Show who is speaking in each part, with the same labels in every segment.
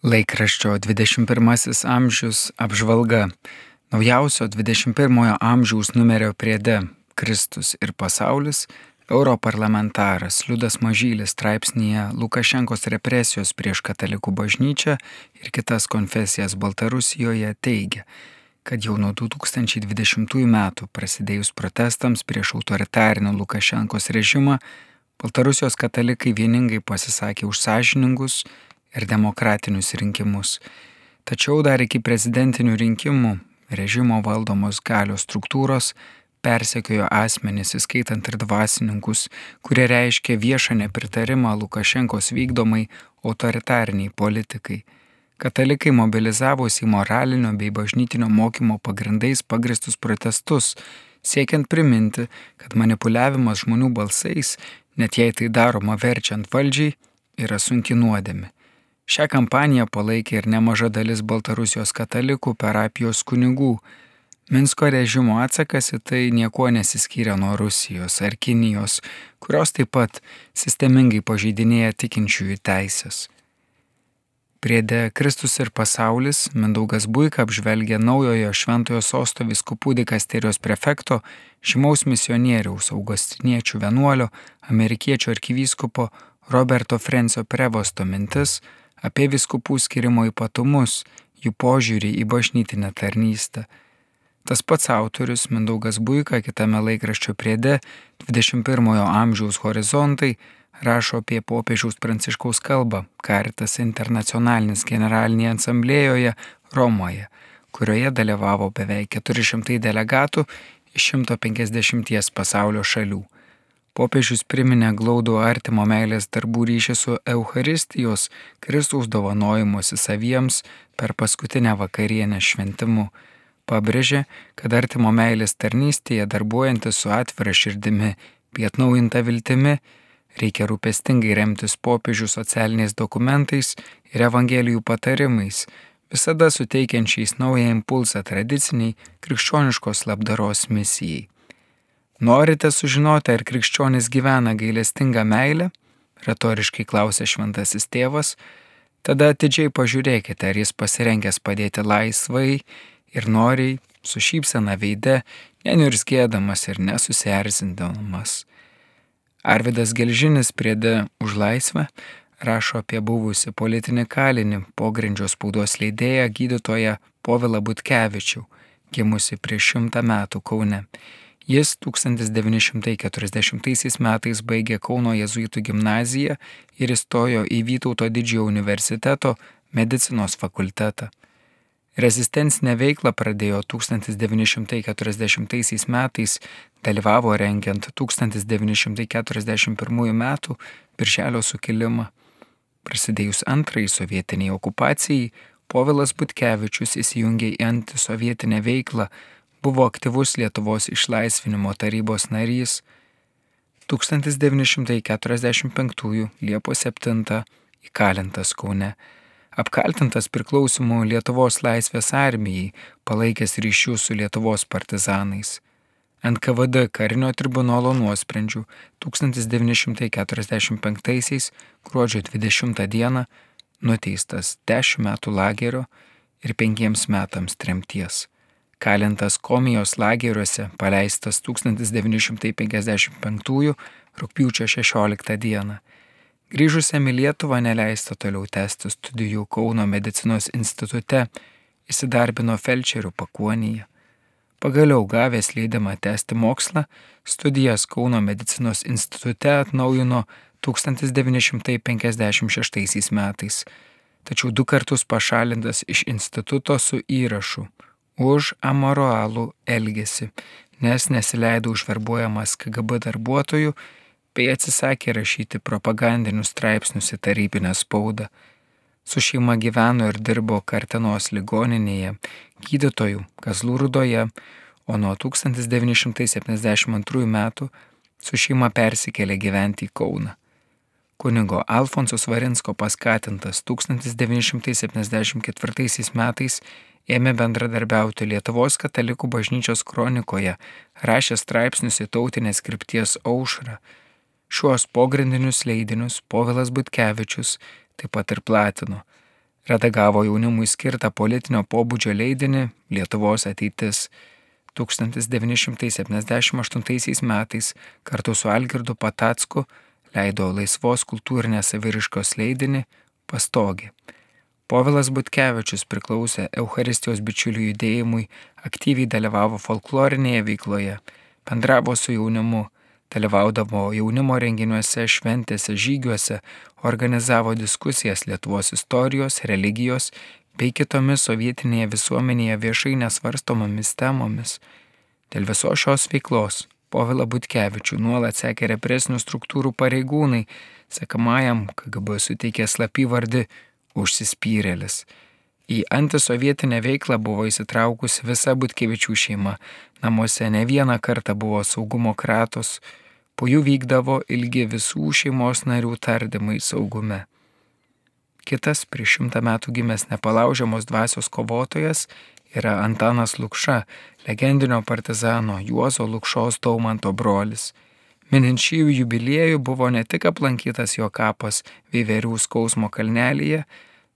Speaker 1: Laikraščio 21 amžius apžvalga. Naujausio 21 amžiaus numerio priede Kristus ir pasaulis europarlamentaras Liudas Mažylis straipsnėje Lukašenkos represijos prieš katalikų bažnyčią ir kitas konfesijas Baltarusijoje teigia, kad jau nuo 2020 metų prasidėjus protestams prieš autoritarinį Lukašenkos režimą, Baltarusijos katalikai vieningai pasisakė už sąžiningus ir demokratinius rinkimus. Tačiau dar iki prezidentinių rinkimų režimo valdomos galios struktūros persekiojo asmenys, įskaitant ir dvasininkus, kurie reiškė viešą nepritarimą Lukašenkos vykdomai autoritariniai politikai. Katalikai mobilizavosi į moralinio bei bažnytinio mokymo pagrindais pagristus protestus, siekiant priminti, kad manipuliavimas žmonių balsais, net jei tai daroma verčiant valdžiai, yra sunki nuodėmi. Šią kampaniją palaikė ir nemaža dalis Baltarusijos katalikų parapijos kunigų. Minsko režimo atsakas į tai niekuo nesiskyrė nuo Rusijos ar Kinijos, kurios taip pat sistemingai pažeidinėja tikinčiųjų teisės. Priede Kristus ir pasaulis Mindaugas Buika apžvelgia naujojo Šventojo sosto viskupų dikasterijos prefekto, žymaus misionieriaus augustiniečių vienuolio, amerikiečių arkivyskupo Roberto Frensio Prevosto mintis, apie viskupų skirimo ypatumus, jų požiūrį į bažnytinę tarnystę. Tas pats autorius Mindaugas Buika kitame laikraščio priede 21-ojo amžiaus horizontai rašo apie popiežiaus pranciškaus kalbą Karitas internacionalinis generalinėje asamblėjoje Romoje, kurioje dalyvavo beveik 400 delegatų iš 150 pasaulio šalių. Popiežius priminė glaudų artimo meilės darbų ryšį su Euharistijos Kristaus dovanojimuose saviems per paskutinę vakarienę šventimu. Pabrėžė, kad artimo meilės tarnystėje darbuojantis su atvira širdimi, bei atnaujinta viltimi, reikia rūpestingai remtis popiežių socialiniais dokumentais ir evangelijų patarimais, visada suteikiančiais naują impulsą tradiciniai krikščioniškos labdaros misijai. Norite sužinoti, ar krikščionis gyvena gailestingą meilę? Retoriškai klausė šventasis tėvas. Tada atidžiai pažiūrėkite, ar jis pasirengęs padėti laisvai ir noriai, su šypsena veide, neniurzgėdamas ir nesusierzindamas. Arvidas Gelžinis priede už laisvę rašo apie buvusi politinį kalinį pogrindžio spaudos leidėją gydytoją Povilą Butkevičių, gimusi prieš šimtą metų Kaune. Jis 1940 metais baigė Kauno jezuitų gimnaziją ir įstojo į Vytauto didžiojo universiteto medicinos fakultetą. Rezistencinę veiklą pradėjo 1940 metais, dalyvavo rengiant 1941 m. Birželio sukilimą. Prasidėjus antrai sovietiniai okupacijai, Povilas Butkevičius įsijungė į antisovietinę veiklą, buvo aktyvus Lietuvos išlaisvinimo tarybos narys 1945 Liepos 7 įkalintas Kaune, apkaltintas priklausimų Lietuvos laisvės armijai, palaikęs ryšių su Lietuvos partizanais. NKVD karinio tribunolo nuosprendžių 1945 gruodžio 20 dieną nuteistas 10 metų lagerio ir 5 metams tremties kalintas komijos lageriuose, paleistas 1955 rūpiučio 16 dieną. Grįžusiam į Lietuvą neleista toliau tęsti studijų Kauno medicinos institute, įsidarbino felčerių pakuonyje. Pagaliau gavęs leidimą tęsti mokslą, studijas Kauno medicinos institute atnaujino 1956 metais, tačiau du kartus pašalintas iš instituto su įrašu už amoralų elgesį, nes nesileido užverbuojamas KGB darbuotojų bei atsisakė rašyti propagandinius straipsnius į tarybinę spaudą. Su šeima gyveno ir dirbo Kartenos ligoninėje, gydytojų Kazlų rudoje, o nuo 1972 metų su šeima persikėlė gyventi į Kauną. Kunigo Alfonso Svarinsko paskatintas 1974 metais ėmė bendradarbiauti Lietuvos katalikų bažnyčios kronikoje, rašė straipsnius į tautinės krypties aušrą. Šiuos pogrindinius leidinius Povilas Butkevičius taip pat ir platino. redagavo jaunimui skirtą politinio pobūdžio leidinį Lietuvos ateitis. 1978 metais kartu su Algirdu Patacku leido laisvos kultūrinės saviriškos leidinį Pastogė. Povilas Butkevičius priklausė Euharistijos bičiulių judėjimui, aktyviai dalyvavo folklorinėje veikloje, bendravo su jaunimu, dalyvaudavo jaunimo renginiuose, šventėse, žygiuose, organizavo diskusijas Lietuvos istorijos, religijos bei kitomis sovietinėje visuomenėje viešai nesvarstomomis temomis. Dėl visos šios veiklos Povilą Butkevičių nuolat sekė represinių struktūrų pareigūnai, sekamajam KGB suteikė slapyvardį užsispyrėlis. Į antisovietinę veiklą buvo įsitraukusi visa Butkevičių šeima, namuose ne vieną kartą buvo saugumo kratos, po jų vykdavo ilgi visų šeimos narių tardymai saugume. Kitas prieš šimtą metų gimęs nepalaužiamos dvasios kovotojas yra Antanas Lukša, legendinio partizano Juozo Lukšos Daumanto brolis. Minint šį jubiliejų buvo ne tik aplankytas jo kapas Viverių skausmo kalnelėje,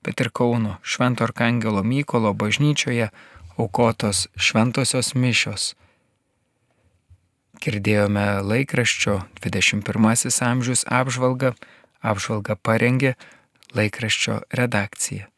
Speaker 1: bet ir Kauno Švento Arkangelo Mykolo bažnyčioje aukotos šventosios mišios. Girdėjome laikraščio 21 amžius apžvalgą, apžvalgą parengė laikraščio redakcija.